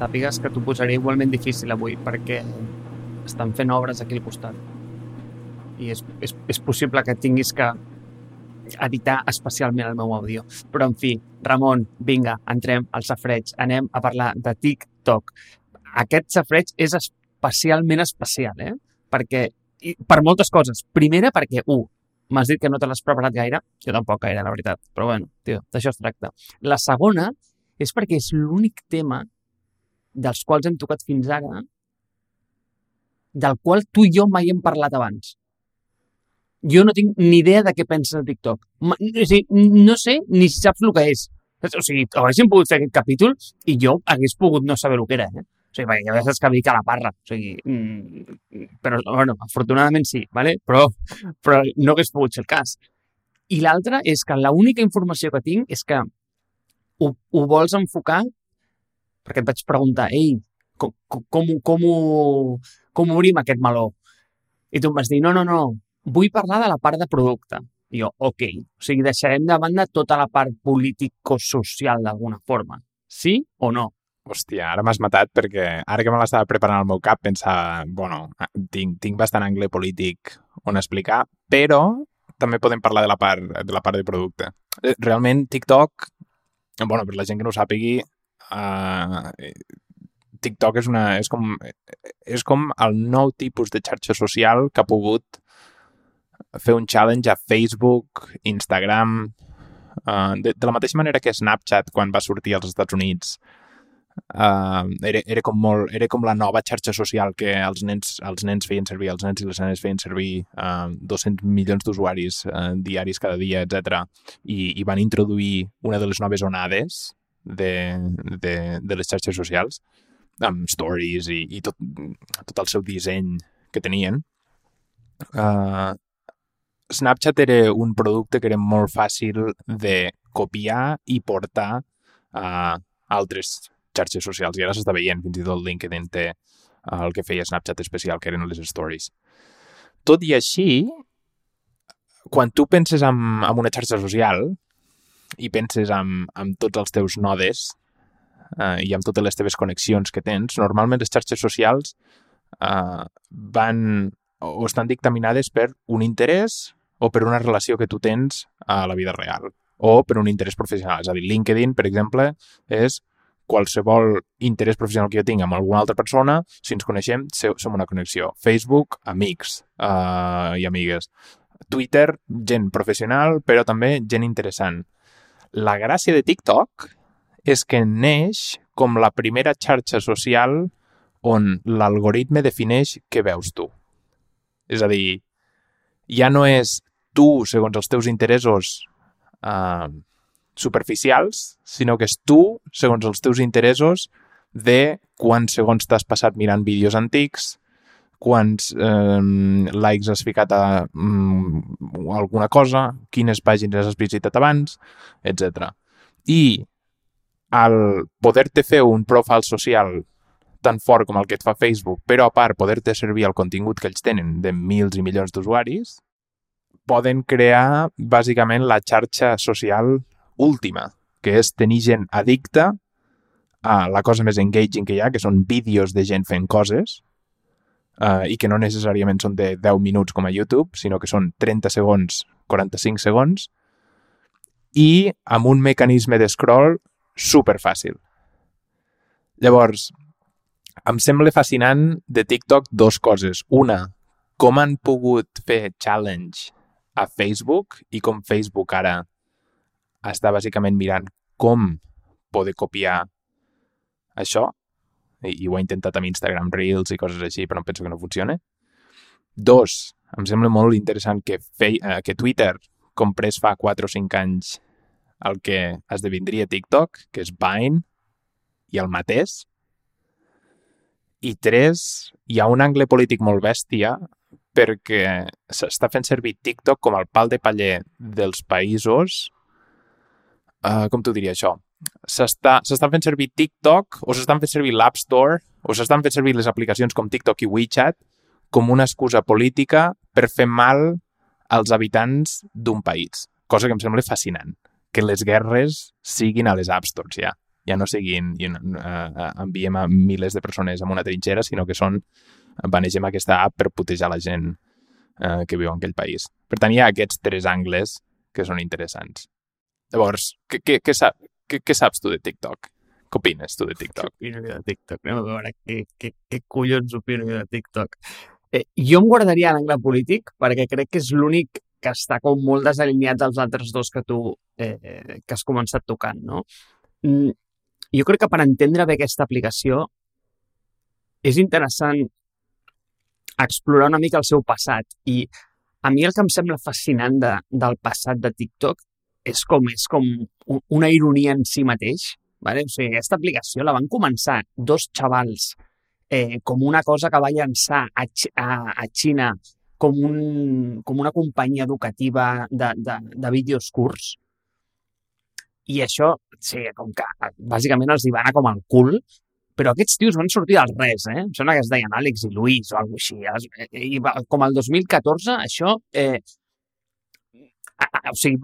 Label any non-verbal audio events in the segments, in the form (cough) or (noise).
sàpigues que t'ho posaré igualment difícil avui, perquè estan fent obres aquí al costat. I és, és, és possible que tinguis que editar especialment el meu àudio. Però, en fi, Ramon, vinga, entrem al safreig. Anem a parlar de TikTok. Aquest safreig és especialment especial, eh? Perquè, i per moltes coses. Primera, perquè, un, m'has dit que no te l'has preparat gaire. Jo tampoc gaire, la veritat. Però, bueno, tio, d'això es tracta. La segona és perquè és l'únic tema dels quals hem tocat fins ara del qual tu i jo mai hem parlat abans jo no tinc ni idea de què penses de TikTok. O sigui, no sé ni si saps el que és. O sigui, haguéssim pogut fer aquest capítol i jo hagués pogut no saber el que era, eh? O sigui, perquè ja saps que vic a la parra. O sigui, mm, però, bueno, afortunadament sí, ¿vale? però, però no hagués pogut ser el cas. I l'altra és que l'única informació que tinc és que ho, ho vols enfocar perquè et vaig preguntar, ei, com, com, com, com, obrim aquest meló? I tu em vas dir, no, no, no, vull parlar de la part de producte. I jo, ok, o sigui, deixarem de banda tota la part político-social d'alguna forma. Sí o no? Hòstia, ara m'has matat perquè ara que me l'estava preparant al meu cap pensava, bueno, tinc, tinc bastant angle polític on explicar, però també podem parlar de la part de, la part de producte. Eh, realment, TikTok, bueno, per la gent que no ho sàpigui, uh, TikTok és, una, és, com, és com el nou tipus de xarxa social que ha pogut fer un challenge a Facebook, Instagram, uh, de, de la mateixa manera que Snapchat quan va sortir als Estats Units uh, era, era, com molt, era com la nova xarxa social que els nens, els nens feien servir, els nens i les nenes feien servir uh, 200 milions d'usuaris uh, diaris cada dia, etc. I, I van introduir una de les noves onades de, de, de les xarxes socials amb stories i, i tot, tot el seu disseny que tenien. Uh, Snapchat era un producte que era molt fàcil de copiar i portar a altres xarxes socials. I ara s'està veient, fins i tot LinkedIn té el que feia Snapchat especial, que eren les stories. Tot i així, quan tu penses en, en una xarxa social i penses en, en tots els teus nodes eh, i amb totes les teves connexions que tens, normalment les xarxes socials eh, van o estan dictaminades per un interès o per una relació que tu tens a la vida real o per un interès professional. És a dir, LinkedIn, per exemple, és qualsevol interès professional que jo tinc amb alguna altra persona, si ens coneixem, som una connexió. Facebook, amics uh, i amigues. Twitter, gent professional, però també gent interessant. La gràcia de TikTok és que neix com la primera xarxa social on l'algoritme defineix què veus tu. És a dir, ja no és tu, segons els teus interessos uh, superficials, sinó que és tu, segons els teus interessos, de quants segons t'has passat mirant vídeos antics, quants eh, likes has ficat a um, alguna cosa, quines pàgines has visitat abans, etc. I al poder-te fer un profile social tan fort com el que et fa Facebook, però a part poder-te servir el contingut que ells tenen de mils i milions d'usuaris, poden crear bàsicament la xarxa social última, que és tenir gent addicta a la cosa més engaging que hi ha, que són vídeos de gent fent coses, uh, i que no necessàriament són de 10 minuts com a YouTube, sinó que són 30 segons, 45 segons, i amb un mecanisme de scroll super fàcil. Llavors, em sembla fascinant de TikTok dos coses. Una, com han pogut fer challenge a Facebook i com Facebook ara està bàsicament mirant com poder copiar això i, i ho ha intentat amb Instagram Reels i coses així, però em penso que no funciona. Dos, em sembla molt interessant que, fei, eh, que Twitter comprés fa 4 o 5 anys el que esdevindria TikTok, que és Vine, i el mateix. I tres, hi ha un angle polític molt bèstia perquè s'està fent servir TikTok com el pal de paller dels països uh, com t'ho diria això? S'estan fent servir TikTok o s'estan fent servir l'App Store o s'estan fent servir les aplicacions com TikTok i WeChat com una excusa política per fer mal als habitants d'un país. Cosa que em sembla fascinant. Que les guerres siguin a les App Stores ja. ja no siguin i, uh, enviem a milers de persones en una trinxera, sinó que són banegem aquesta app per putejar la gent uh, que viu en aquell país. Per tant, hi ha aquests tres angles que són interessants. Llavors, què, què, què, què, què saps tu de TikTok? Què opines tu de TikTok? Què opino de TikTok? Anem a veure què, què, què collons opino de TikTok. Eh, jo em guardaria l'angle polític perquè crec que és l'únic que està com molt desalineat dels altres dos que tu eh, que has començat tocant, no? Mm, jo crec que per entendre bé aquesta aplicació és interessant explorar una mica el seu passat i a mi el que em sembla fascinant de, del passat de TikTok és com, és com una ironia en si mateix. Vale? O sigui, aquesta aplicació la van començar dos xavals eh, com una cosa que va llançar a, a, a Xina com, un, com una companyia educativa de, de, de vídeos curts. I això, sí, com que bàsicament els hi va anar com al cul, però aquests tios van sortir del res, eh? Em sembla que es deien Àlex i Luis o alguna cosa així. Eh, I com el 2014, això... Eh, o sigui,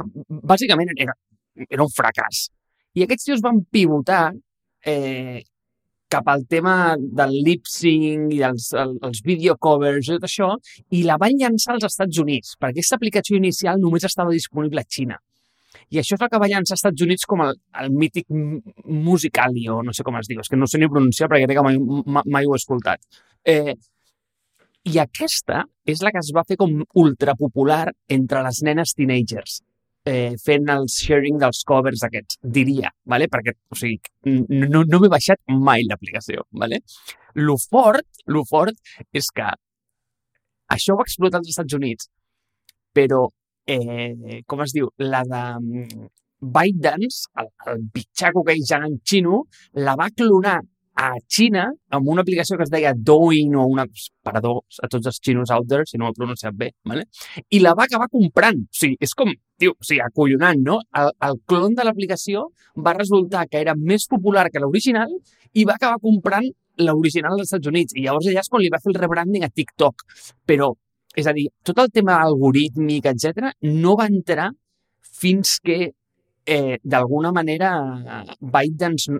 bàsicament era, era un fracàs. I aquests tios van pivotar eh, cap al tema del lip-sync i els, els, els videocovers i tot això, i la van llançar als Estats Units, perquè aquesta aplicació inicial només estava disponible a Xina. I això és el que va llançar als Estats Units com el, el mític Musicalio, no sé com es diu, és que no sé ni pronunciar perquè crec que mai, mai, mai ho he escoltat. Eh, I aquesta és la que es va fer com ultrapopular entre les nenes teenagers, eh, fent el sharing dels covers aquests, diria, ¿vale? perquè o sigui, no, no m'he baixat mai l'aplicació. ¿vale? Lo fort, lo fort és que això va explotar als Estats Units, però eh, com es diu, la de mm, ByteDance, el, el bitxaco que hi gegant xino, la va clonar a Xina amb una aplicació que es deia Douyin o una... Perdó a tots els xinos out there, si no ho he pronunciat bé, ¿vale? i la va acabar comprant. O sigui, és com, tio, o sigui, acollonant, no? El, el clon de l'aplicació va resultar que era més popular que l'original i va acabar comprant l'original dels Estats Units. I llavors allà és quan li va fer el rebranding a TikTok. Però és a dir, tot el tema algorítmic, etc no va entrar fins que eh, d'alguna manera ByteDance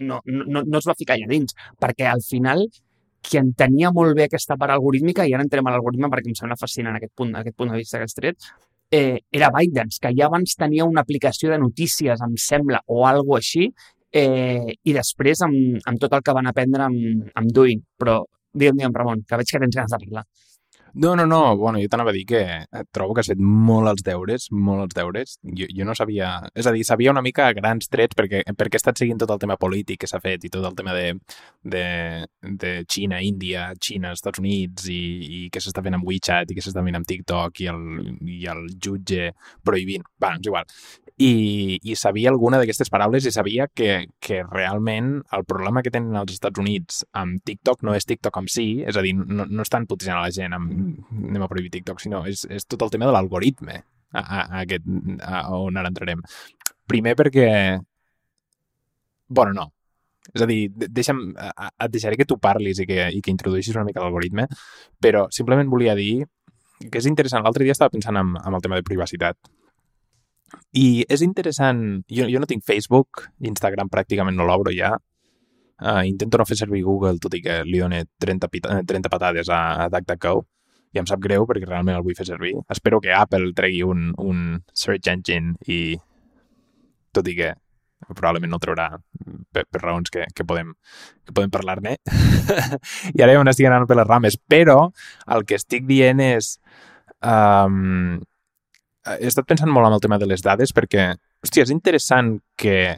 no, no, no es va ficar allà dins, perquè al final qui entenia molt bé aquesta part algorítmica, i ara entrem a l'algoritme perquè em sembla fascinant aquest punt, aquest punt de vista que has tret, eh, era ByteDance, que ja abans tenia una aplicació de notícies, em sembla, o alguna així, eh, i després amb, amb tot el que van aprendre amb, amb Doing. Però digue'm, digue'm, Ramon, que veig que tens ganes de parlar. No, no, no. Bueno, jo t'anava a dir que trobo que has fet molt els deures, molt els deures. Jo, jo no sabia... És a dir, sabia una mica grans trets perquè, perquè he estat seguint tot el tema polític que s'ha fet i tot el tema de, de, de Xina, Índia, Xina, Estats Units i, i què s'està fent amb WeChat i què s'està fent amb TikTok i el, i el jutge prohibint. Va, és igual i, i sabia alguna d'aquestes paraules i sabia que, que realment el problema que tenen els Estats Units amb TikTok no és TikTok en si, és a dir, no, no estan putejant a la gent amb anem a prohibir TikTok, sinó és, és tot el tema de l'algoritme a, a, a, aquest, a, on ara entrarem. Primer perquè... Bueno, no. És a dir, deixa'm, et deixaré que tu parlis i que, i que introduïssis una mica l'algoritme, però simplement volia dir que és interessant. L'altre dia estava pensant en, en el tema de privacitat i és interessant, jo, jo no tinc Facebook, Instagram pràcticament no l'obro ja, uh, intento no fer servir Google, tot i que li dono 30, 30 patades a, a DuckDuckGo, i em sap greu perquè realment el vull fer servir. Espero que Apple tregui un, un search engine i tot i que probablement no traurà per, per raons que, que podem, que podem parlar-ne. (laughs) I ara ja m'estic anant per les rames, però el que estic dient és um, he estat pensant molt en el tema de les dades perquè, hòstia, és interessant que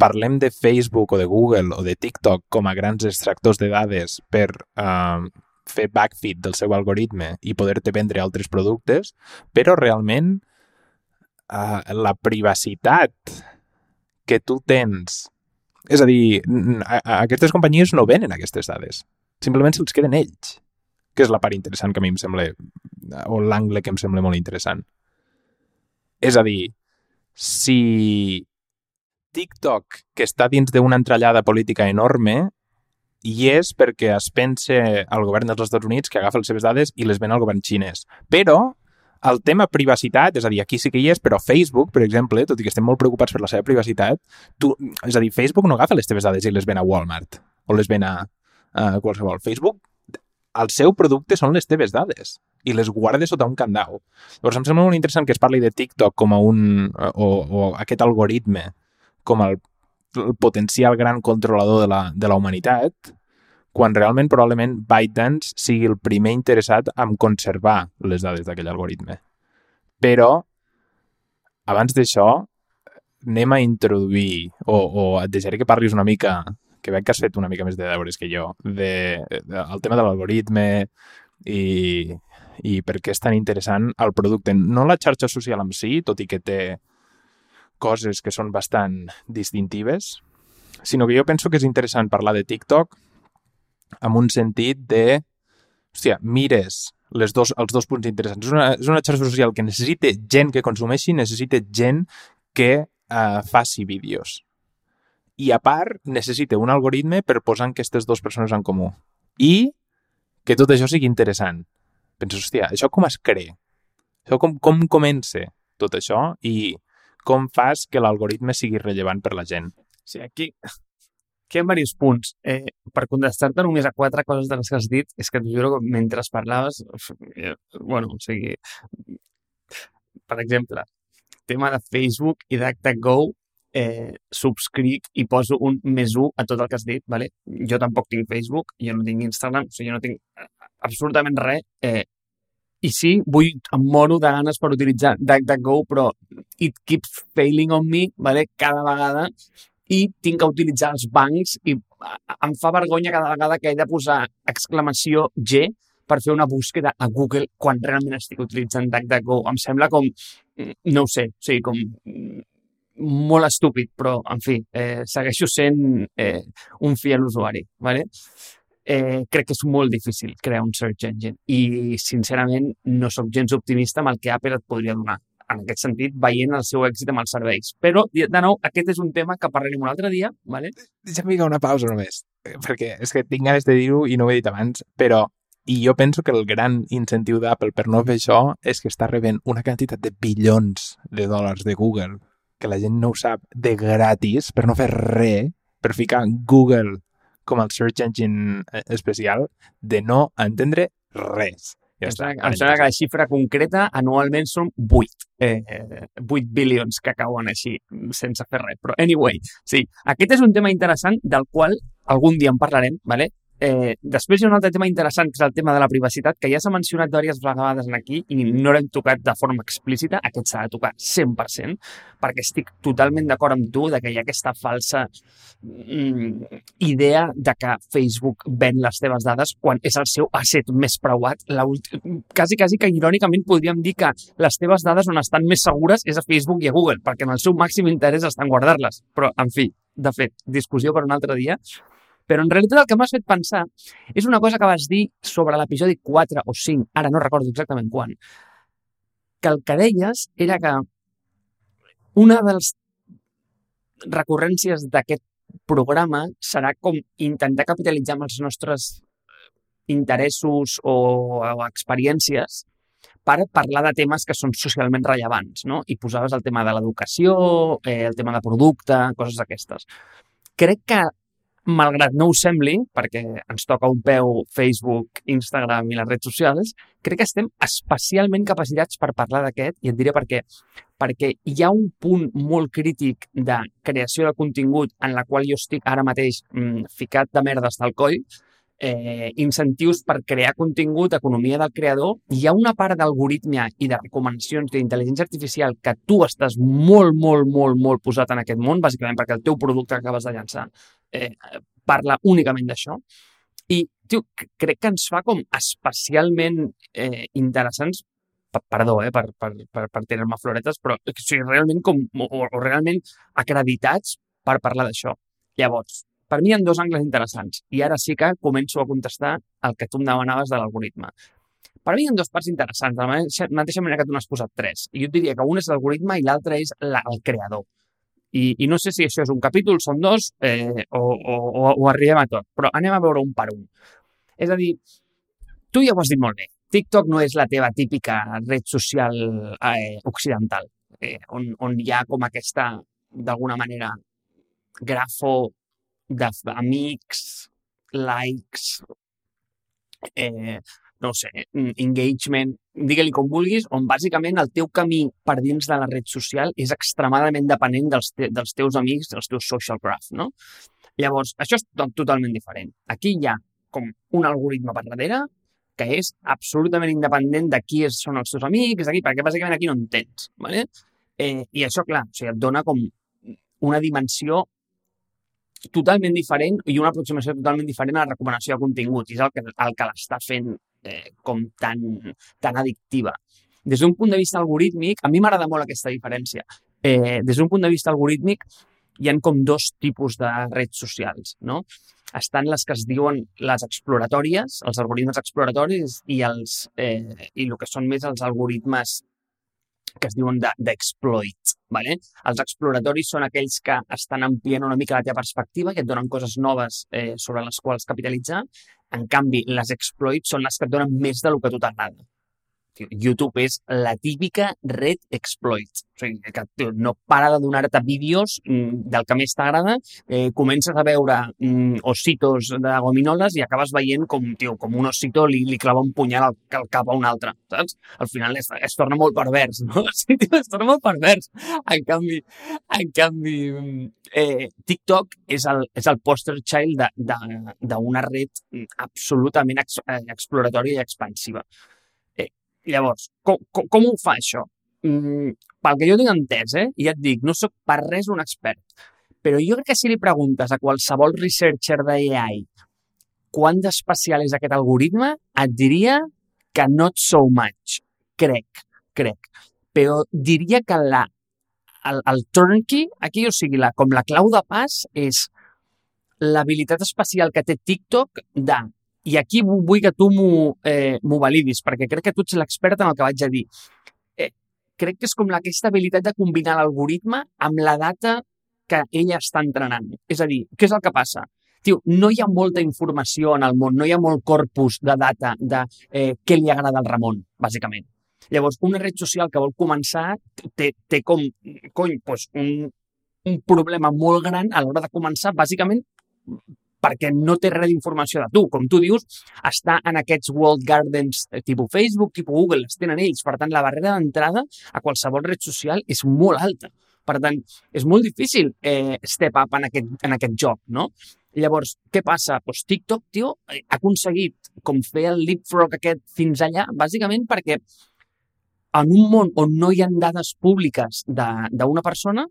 parlem de Facebook o de Google o de TikTok com a grans extractors de dades per uh, fer backfeed del seu algoritme i poder-te vendre altres productes, però realment uh, la privacitat que tu tens... És a dir, a, a aquestes companyies no venen aquestes dades. Simplement se'ls queden ells, que és la part interessant que a mi em sembla, o l'angle que em sembla molt interessant. És a dir, si TikTok, que està dins d'una entrellada política enorme, i és perquè es pense al govern dels Estats Units que agafa les seves dades i les ven al govern xinès. Però el tema privacitat, és a dir, aquí sí que hi és, però Facebook, per exemple, tot i que estem molt preocupats per la seva privacitat, tu, és a dir, Facebook no agafa les teves dades i les ven a Walmart o les ven a, a qualsevol. Facebook, el seu producte són les teves dades i les guarda sota un candau. Llavors, em sembla molt interessant que es parli de TikTok com a un... o, o aquest algoritme com el, el potencial gran controlador de la, de la humanitat, quan realment probablement ByteDance sigui el primer interessat en conservar les dades d'aquell algoritme. Però, abans d'això, anem a introduir, o, o et deixaré que parlis una mica, que veig que has fet una mica més de deures que jo, de, de el tema de l'algoritme i, i per què és tan interessant el producte. No la xarxa social en si, tot i que té coses que són bastant distintives, sinó que jo penso que és interessant parlar de TikTok amb un sentit de, hòstia, mires les dos, els dos punts interessants. És una, és una xarxa social que necessita gent que consumeixi, necessita gent que uh, faci vídeos. I a part, necessita un algoritme per posar aquestes dues persones en comú. I que tot això sigui interessant. Penses, hòstia, això com es crea? Això com, com comença tot això i com fas que l'algoritme sigui rellevant per la gent? Sí, aquí, hi ha diversos punts. Eh, per contestar-te només a quatre coses de les que has dit, és que t'ho juro que mentre parlaves, eh, bueno, o sigui, per exemple, tema de Facebook i DuckDuckGo, eh, subscric i poso un més un a tot el que has dit, vale? jo tampoc tinc Facebook, jo no tinc Instagram, o sigui, jo no tinc absolutament res, eh, i sí, vull, em moro de ganes per utilitzar DuckDuckGo, però it keeps failing on me, vale? cada vegada, i tinc que utilitzar els bancs i em fa vergonya cada vegada que he de posar exclamació G per fer una búsqueda a Google quan realment estic utilitzant DuckDuckGo. Em sembla com, no ho sé, o sigui, com molt estúpid, però, en fi, eh, segueixo sent eh, un fiel usuari, ¿vale? Eh, crec que és molt difícil crear un search engine i, sincerament, no sóc gens optimista amb el que Apple et podria donar en aquest sentit, veient el seu èxit amb els serveis. Però, de nou, aquest és un tema que parlarem un altre dia, ¿vale? Deixa'm ficar una pausa només, perquè és que tinc ganes de dir-ho i no ho he dit abans, però i jo penso que el gran incentiu d'Apple per no fer això és que està rebent una quantitat de bilions de dòlars de Google, que la gent no ho sap, de gratis, per no fer res, per ficar Google com el search engine eh, especial, de no entendre res. Ja està. Em sembla que la xifra concreta anualment són 8, eh, 8 bilions que cauen així, sense fer res. Però, anyway, sí, aquest és un tema interessant del qual algun dia en parlarem, ¿vale? Eh, després hi ha un altre tema interessant, que és el tema de la privacitat, que ja s'ha mencionat diverses vegades aquí i no l'hem tocat de forma explícita. Aquest s'ha de tocar 100%, perquè estic totalment d'acord amb tu de que hi ha aquesta falsa mm, idea de que Facebook ven les teves dades quan és el seu asset més preuat. Quasi, quasi que irònicament podríem dir que les teves dades on estan més segures és a Facebook i a Google, perquè en el seu màxim interès estan guardar-les. Però, en fi, de fet, discussió per un altre dia. Però en realitat el que m'has fet pensar és una cosa que vas dir sobre l'episodi 4 o 5, ara no recordo exactament quan, que el que deies era que una de les recurrències d'aquest programa serà com intentar capitalitzar amb els nostres interessos o, o experiències per parlar de temes que són socialment rellevants, no? I posaves el tema de l'educació, eh, el tema de producte, coses d'aquestes. Crec que malgrat no ho sembli, perquè ens toca un peu Facebook, Instagram i les redes socials, crec que estem especialment capacitats per parlar d'aquest i et diré per què. Perquè hi ha un punt molt crític de creació de contingut en la qual jo estic ara mateix mmm, ficat de merdes del coll, eh, incentius per crear contingut, economia del creador, hi ha una part d'algoritmia i de recomanacions d'intel·ligència artificial que tu estàs molt, molt, molt, molt posat en aquest món, bàsicament perquè el teu producte que acabes de llançar eh, parla únicament d'això. I, tio, crec que ens fa com especialment eh, interessants perdó, eh, per, per, per, per tirar-me floretes, però o sigui, realment com, o, o realment acreditats per parlar d'això. Llavors, per mi hi ha dos angles interessants i ara sí que començo a contestar el que tu em demanaves de l'algoritme. Per mi hi ha dues parts interessants, de la mateixa manera que tu n'has posat tres. I jo diria que un és l'algoritme i l'altre és la, el creador. I, I no sé si això és un capítol, són dos, eh, o, o, o, o arribem a tot, però anem a veure un per un. És a dir, tu ja ho has dit molt bé. TikTok no és la teva típica red social eh, occidental, eh, on, on hi ha com aquesta, d'alguna manera, grafo d'amics, likes, eh, no sé, engagement, digue-li com vulguis, on bàsicament el teu camí per dins de la red social és extremadament dependent dels, te dels teus amics, dels teus social graph, no? Llavors, això és totalment diferent. Aquí hi ha com un algoritme per darrere que és absolutament independent de qui són els teus amics, d'aquí, perquè bàsicament aquí no en tens. ¿vale? Eh, I això, clar, o sigui, et dona com una dimensió totalment diferent i una aproximació totalment diferent a la recomanació de contingut. I és el que, el que l'està fent eh, com tan, tan addictiva. Des d'un punt de vista algorítmic, a mi m'agrada molt aquesta diferència. Eh, des d'un punt de vista algorítmic, hi han com dos tipus de redes socials, no? Estan les que es diuen les exploratòries, els algoritmes exploratoris i, els, eh, i el que són més els algoritmes que es diuen d'exploit. De, vale? Els exploratoris són aquells que estan ampliant una mica la teva perspectiva i et donen coses noves eh, sobre les quals capitalitzar. En canvi, les exploits són les que et donen més del que tu t'agrada. YouTube és la típica red exploit. O sigui, que no para de donar-te vídeos mm, del que més t'agrada, eh, comences a veure mm, ositos de gominoles i acabes veient com, tio, com un osito li, li clava un punyal al, al cap a un altre, saps? Al final es, es torna molt pervers, no? (laughs) Sí, tio, es torna molt pervers. En canvi, en canvi mm, eh, TikTok és el, és el poster child d'una red absolutament ex, eh, exploratòria i expansiva. Llavors, com, com, com ho fa això? Mm, pel que jo tinc entès, eh, ja et dic, no sóc per res un expert, però jo crec que si li preguntes a qualsevol researcher d'AI quant d'especial és aquest algoritme, et diria que not so much. Crec, crec. Però diria que la, el, el turnkey, aquí, o sigui, la, com la clau de pas és l'habilitat especial que té TikTok de i aquí vull que tu m'ho eh, validis, perquè crec que tu ets l'expert en el que vaig a dir. Eh, crec que és com aquesta habilitat de combinar l'algoritme amb la data que ella està entrenant. És a dir, què és el que passa? Tio, no hi ha molta informació en el món, no hi ha molt corpus de data de eh, què li agrada al Ramon, bàsicament. Llavors, una red social que vol començar té, té com, cony, doncs un, un problema molt gran a l'hora de començar, bàsicament, perquè no té res d'informació de tu. Com tu dius, està en aquests world gardens eh, tipus Facebook, tipus Google, les tenen ells. Per tant, la barrera d'entrada a qualsevol red social és molt alta. Per tant, és molt difícil eh, step up en aquest, en aquest joc, no? Llavors, què passa? Pues TikTok, tio, ha aconseguit com fer el leapfrog aquest fins allà, bàsicament perquè en un món on no hi ha dades públiques d'una persona,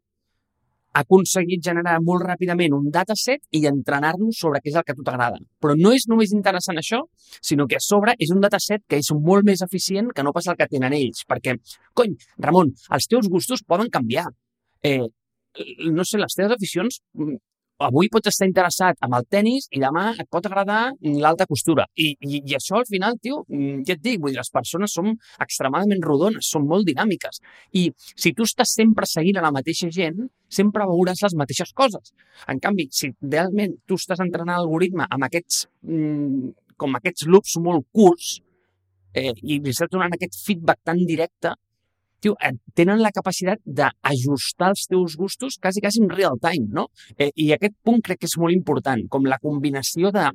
ha aconseguit generar molt ràpidament un dataset i entrenar-lo sobre què és el que a tu t'agrada. Però no és només interessant això, sinó que a sobre és un dataset que és molt més eficient que no pas el que tenen ells. Perquè, cony, Ramon, els teus gustos poden canviar. Eh, no sé, les teves aficions avui pots estar interessat amb el tennis i demà et pot agradar l'alta costura. I, i, I això al final, tio, mm, ja et dic, vull dir, les persones som extremadament rodones, són molt dinàmiques. I si tu estàs sempre seguint a la mateixa gent, sempre veuràs les mateixes coses. En canvi, si realment tu estàs entrenant l'algoritme amb aquests, mm, com aquests loops molt curts, eh, i li estàs donant aquest feedback tan directe, tio, eh, tenen la capacitat d'ajustar els teus gustos quasi, quasi en real time, no? Eh, I aquest punt crec que és molt important, com la combinació de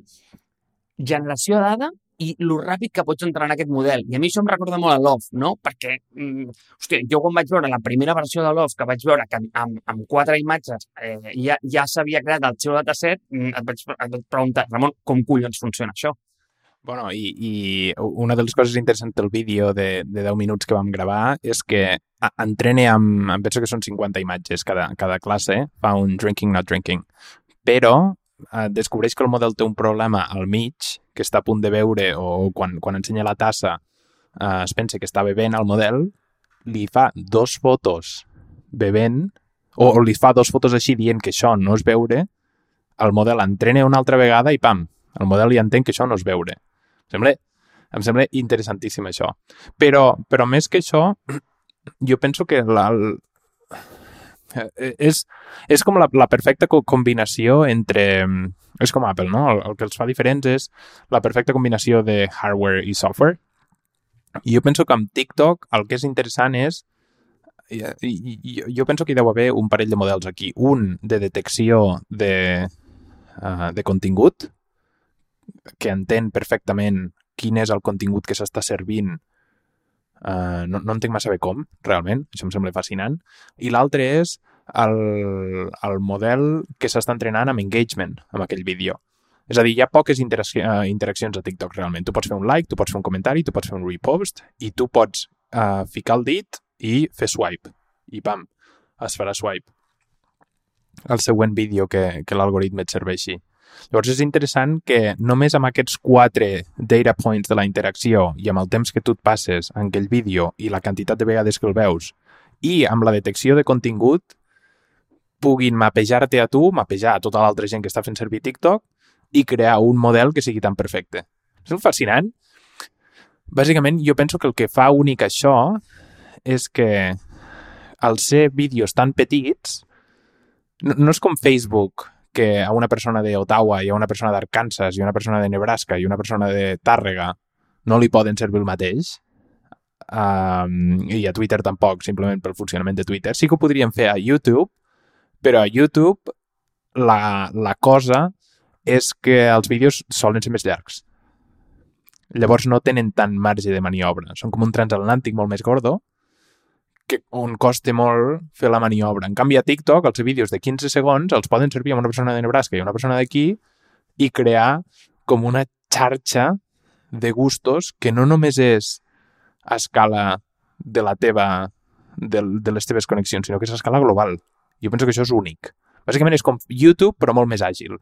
generació de dada i lo ràpid que pots entrar en aquest model. I a mi això em recorda molt a Love, no? Perquè, mm, hòstia, jo quan vaig veure la primera versió de Love, que vaig veure que amb, amb quatre imatges eh, ja, ja s'havia creat el seu dataset, mm, et vaig, et vaig preguntar, Ramon, com collons funciona això? Bueno, i, i una de les coses interessants del vídeo de, de 10 minuts que vam gravar és que entrene amb, em penso que són 50 imatges cada, cada classe, fa un drinking, not drinking, però eh, descobreix que el model té un problema al mig, que està a punt de beure o quan, quan ensenya la tassa eh, es pensa que està bevent al model, li fa dos fotos bevent o, o li fa dos fotos així dient que això no és beure, el model entrena una altra vegada i pam, el model ja entén que això no és beure. Sembla, em sembla interessantíssim això. Però, però més que això, jo penso que la, eh, és, és com la, la perfecta combinació entre... És com Apple, no? El, el que els fa diferents és la perfecta combinació de hardware i software. I jo penso que amb TikTok el que és interessant és i, i, i jo penso que hi deu haver un parell de models aquí. Un de detecció de, uh, de contingut, que entén perfectament quin és el contingut que s'està servint Uh, no, no entenc massa bé com, realment, això em sembla fascinant. I l'altre és el, el model que s'està entrenant amb engagement, amb aquell vídeo. És a dir, hi ha poques uh, interaccions a TikTok, realment. Tu pots fer un like, tu pots fer un comentari, tu pots fer un repost i tu pots uh, ficar el dit i fer swipe. I pam, es farà swipe. El següent vídeo que, que l'algoritme et serveixi. Llavors és interessant que només amb aquests quatre data points de la interacció i amb el temps que tu et passes en aquell vídeo i la quantitat de vegades que el veus i amb la detecció de contingut puguin mapejar-te a tu, mapejar a tota l'altra gent que està fent servir TikTok i crear un model que sigui tan perfecte. És fascinant. Bàsicament, jo penso que el que fa únic això és que al ser vídeos tan petits, no, no és com Facebook, que a una persona de Ottawa i a una persona d'Arkansas i una persona de Nebraska i una persona de Tàrrega no li poden servir el mateix, um, i a Twitter tampoc, simplement pel funcionament de Twitter. Sí que ho podríem fer a YouTube, però a YouTube la, la cosa és que els vídeos solen ser més llargs. Llavors no tenen tant marge de maniobra. Són com un transatlàntic molt més gordo, que, on costa molt fer la maniobra. En canvi, a TikTok, els vídeos de 15 segons els poden servir amb una persona de Nebraska i una persona d'aquí i crear com una xarxa de gustos que no només és a escala de la teva de, de les teves connexions, sinó que és a escala global. Jo penso que això és únic. Bàsicament és com YouTube, però molt més àgil.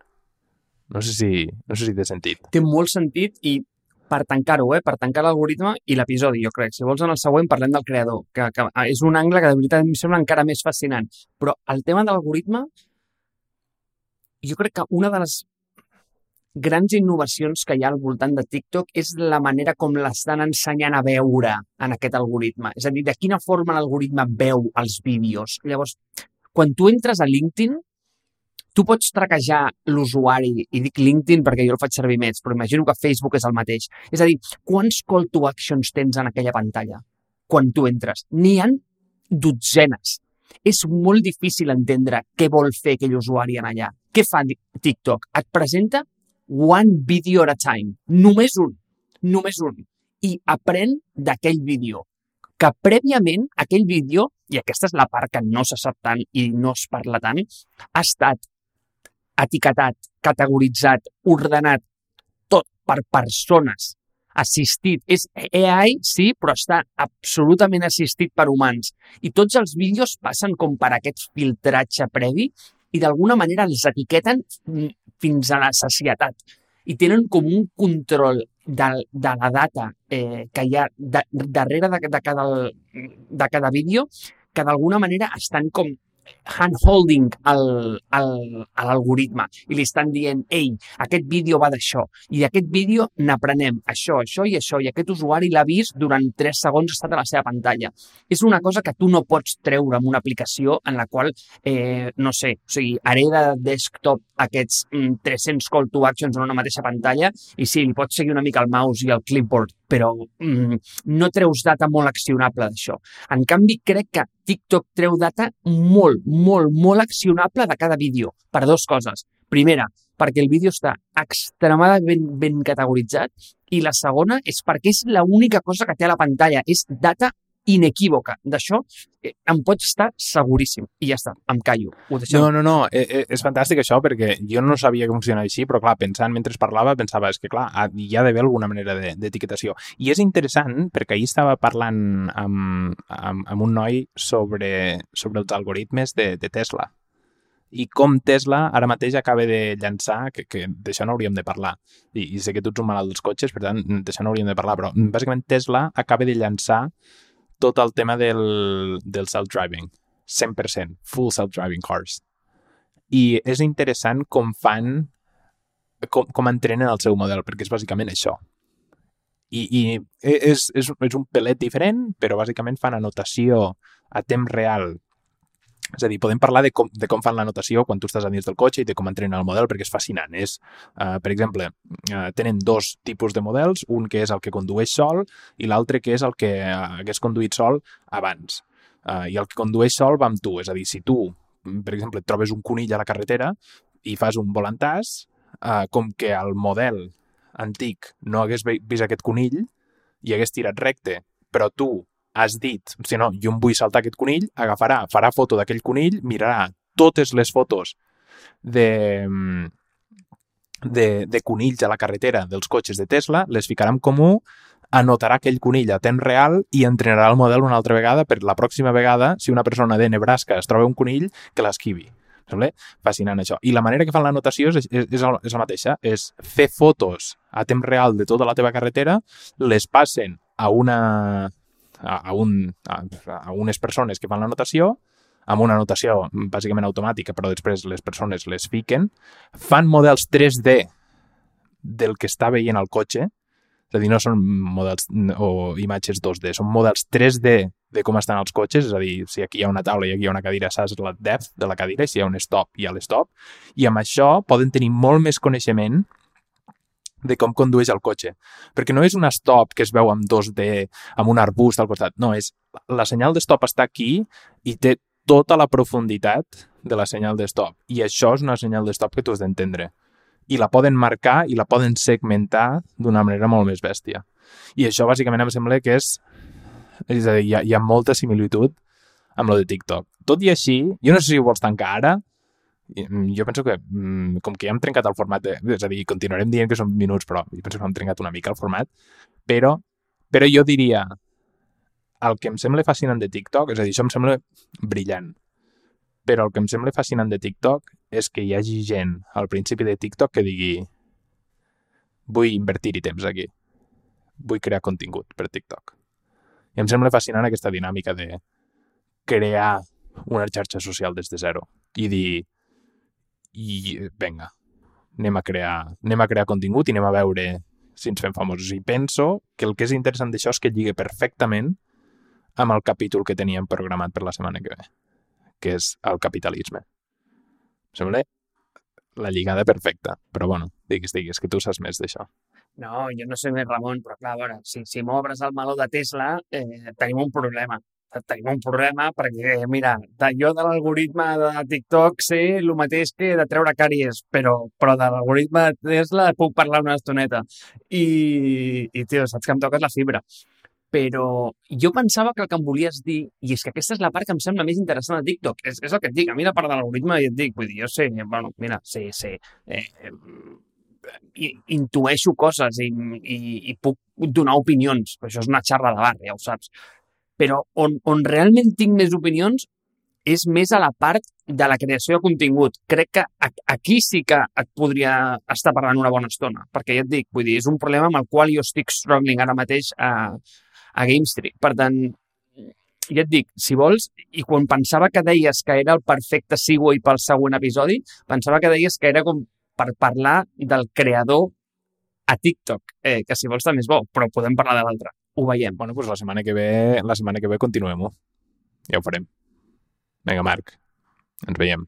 No sé si, no sé si té sentit. Té molt sentit i per tancar-ho, eh? per tancar l'algoritme i l'episodi, jo crec. Si vols, en el següent parlem del creador, que, que és un angle que de veritat em sembla encara més fascinant. Però el tema de l'algoritme, jo crec que una de les grans innovacions que hi ha al voltant de TikTok és la manera com l'estan ensenyant a veure en aquest algoritme. És a dir, de quina forma l'algoritme veu els vídeos. Llavors, quan tu entres a LinkedIn, tu pots traquejar l'usuari, i dic LinkedIn perquè jo el faig servir més, però imagino que Facebook és el mateix. És a dir, quants call to actions tens en aquella pantalla quan tu entres? N'hi han dotzenes. És molt difícil entendre què vol fer aquell usuari en allà. Què fa TikTok? Et presenta one video at a time. Només un. Només un. I aprèn d'aquell vídeo que prèviament aquell vídeo, i aquesta és la part que no se sap tant i no es parla tant, ha estat etiquetat, categoritzat, ordenat, tot per persones, assistit. És AI, sí, però està absolutament assistit per humans. I tots els vídeos passen com per aquest filtratge previ i d'alguna manera els etiqueten fins a la sacietat. I tenen com un control de, de la data eh, que hi ha de, darrere de, de, cada, de cada vídeo que d'alguna manera estan com handholding al, al, a l'algoritme i li estan dient, ei, aquest vídeo va d'això i d'aquest vídeo n'aprenem això, això i això i aquest usuari l'ha vist durant 3 segons estat a la seva pantalla. És una cosa que tu no pots treure amb una aplicació en la qual, eh, no sé, o sigui, hereda de desktop aquests mm, 300 call to actions en una mateixa pantalla i sí, li pots seguir una mica el mouse i el clipboard, però mm, no treus data molt accionable d'això. En canvi, crec que TikTok treu data molt, molt, molt accionable de cada vídeo per dues coses. Primera, perquè el vídeo està extremadament ben, ben categoritzat i la segona és perquè és l'única cosa que té a la pantalla, és data inequívoca. D'això eh, em pots estar seguríssim. I ja està, em callo. Ho deixem. No, no, no, eh, eh, és fantàstic això perquè jo no sabia que funcionava així, però clar, pensant mentre parlava, pensava, és que clar, hi ha d'haver alguna manera d'etiquetació. De, I és interessant perquè ahir estava parlant amb, amb, amb un noi sobre, sobre els algoritmes de, de Tesla i com Tesla ara mateix acaba de llançar, que, que d'això no hauríem de parlar, I, i sé que tu ets un malalt dels cotxes, per tant, d'això no hauríem de parlar, però bàsicament Tesla acaba de llançar tot el tema del, del self-driving. 100%, full self-driving cars. I és interessant com fan, com, com entrenen el seu model, perquè és bàsicament això. I, i és, és, és un pelet diferent, però bàsicament fan anotació a temps real És a dir, podem parlar de com, de com fan la notació quan tu estàs a dins del cotxe i de com entrenen el model, perquè és fascinant. És, uh, per exemple, uh, tenen dos tipus de models, un que és el que condueix sol i l'altre que és el que uh, hagués conduït sol abans. Uh, I el que condueix sol va amb tu, és a dir, si tu, per exemple, trobes un conill a la carretera i fas un volantàs, uh, com que el model antic no hagués vist aquest conill i hagués tirat recte, però tu has dit, si no, jo em vull saltar aquest conill, agafarà, farà foto d'aquell conill, mirarà totes les fotos de, de, de conills a la carretera dels cotxes de Tesla, les ficarà en comú, anotarà aquell conill a temps real i entrenarà el model una altra vegada per la pròxima vegada, si una persona de Nebraska es troba un conill, que l'esquivi. Sembla fascinant això. I la manera que fan l'anotació és, és, és, és la mateixa, és fer fotos a temps real de tota la teva carretera, les passen a una, a, a, un, a, a unes persones que fan la notació, amb una notació bàsicament automàtica, però després les persones les fiquen, fan models 3D del que està veient el cotxe, és a dir, no són models o imatges 2D, són models 3D de com estan els cotxes, és a dir, si aquí hi ha una taula i aquí hi ha una cadira, saps la depth de la cadira, i si hi ha un stop, hi ha l'stop, i amb això poden tenir molt més coneixement de com condueix el cotxe. Perquè no és un stop que es veu amb 2D, amb un arbust al costat. No, és la senyal de stop està aquí i té tota la profunditat de la senyal de stop. I això és una senyal de stop que tu has d'entendre. I la poden marcar i la poden segmentar d'una manera molt més bèstia. I això, bàsicament, em sembla que és... És a dir, hi ha, hi ha molta similitud amb lo de TikTok. Tot i així, jo no sé si ho vols tancar ara, jo penso que, mm, com que ja hem trencat el format, de, és a dir, continuarem dient que són minuts, però jo penso que hem trencat una mica el format, però, però jo diria, el que em sembla fascinant de TikTok, és a dir, això em sembla brillant, però el que em sembla fascinant de TikTok és que hi hagi gent al principi de TikTok que digui vull invertir-hi temps aquí, vull crear contingut per TikTok. I em sembla fascinant aquesta dinàmica de crear una xarxa social des de zero i dir, i venga, anem a crear, anem a crear contingut i anem a veure si ens fem famosos. I penso que el que és interessant d'això és que lliga perfectament amb el capítol que teníem programat per la setmana que ve, que és el capitalisme. Em sembla la lligada perfecta, però bueno, digues, digues, que tu saps més d'això. No, jo no sé més, Ramon, però clar, a veure, si, si m'obres el meló de Tesla, eh, tenim un problema tenim un problema perquè, mira, jo de l'algoritme de TikTok sé el mateix que de treure càries, però, però de l'algoritme de Tesla puc parlar una estoneta. I, i tio, saps que em toques la fibra. Però jo pensava que el que em volies dir, i és que aquesta és la part que em sembla més interessant de TikTok, és, és el que et dic, a mi la part de l'algoritme i et dic, vull dir, jo sé, bueno, mira, sé, sé, eh, i, intueixo coses i, i, i puc donar opinions, però això és una xarra de bar, ja ho saps però on, on realment tinc més opinions és més a la part de la creació de contingut. Crec que aquí sí que et podria estar parlant una bona estona, perquè ja et dic, vull dir, és un problema amb el qual jo estic struggling ara mateix a, a GameStreet. Per tant, ja et dic, si vols, i quan pensava que deies que era el perfecte segue pel següent episodi, pensava que deies que era com per parlar del creador a TikTok, eh, que si vols també és bo, però podem parlar de l'altre ho veiem. Bueno, doncs la setmana que ve, la setmana que ve continuem-ho. Ja ho farem. Vinga, Marc, ens veiem.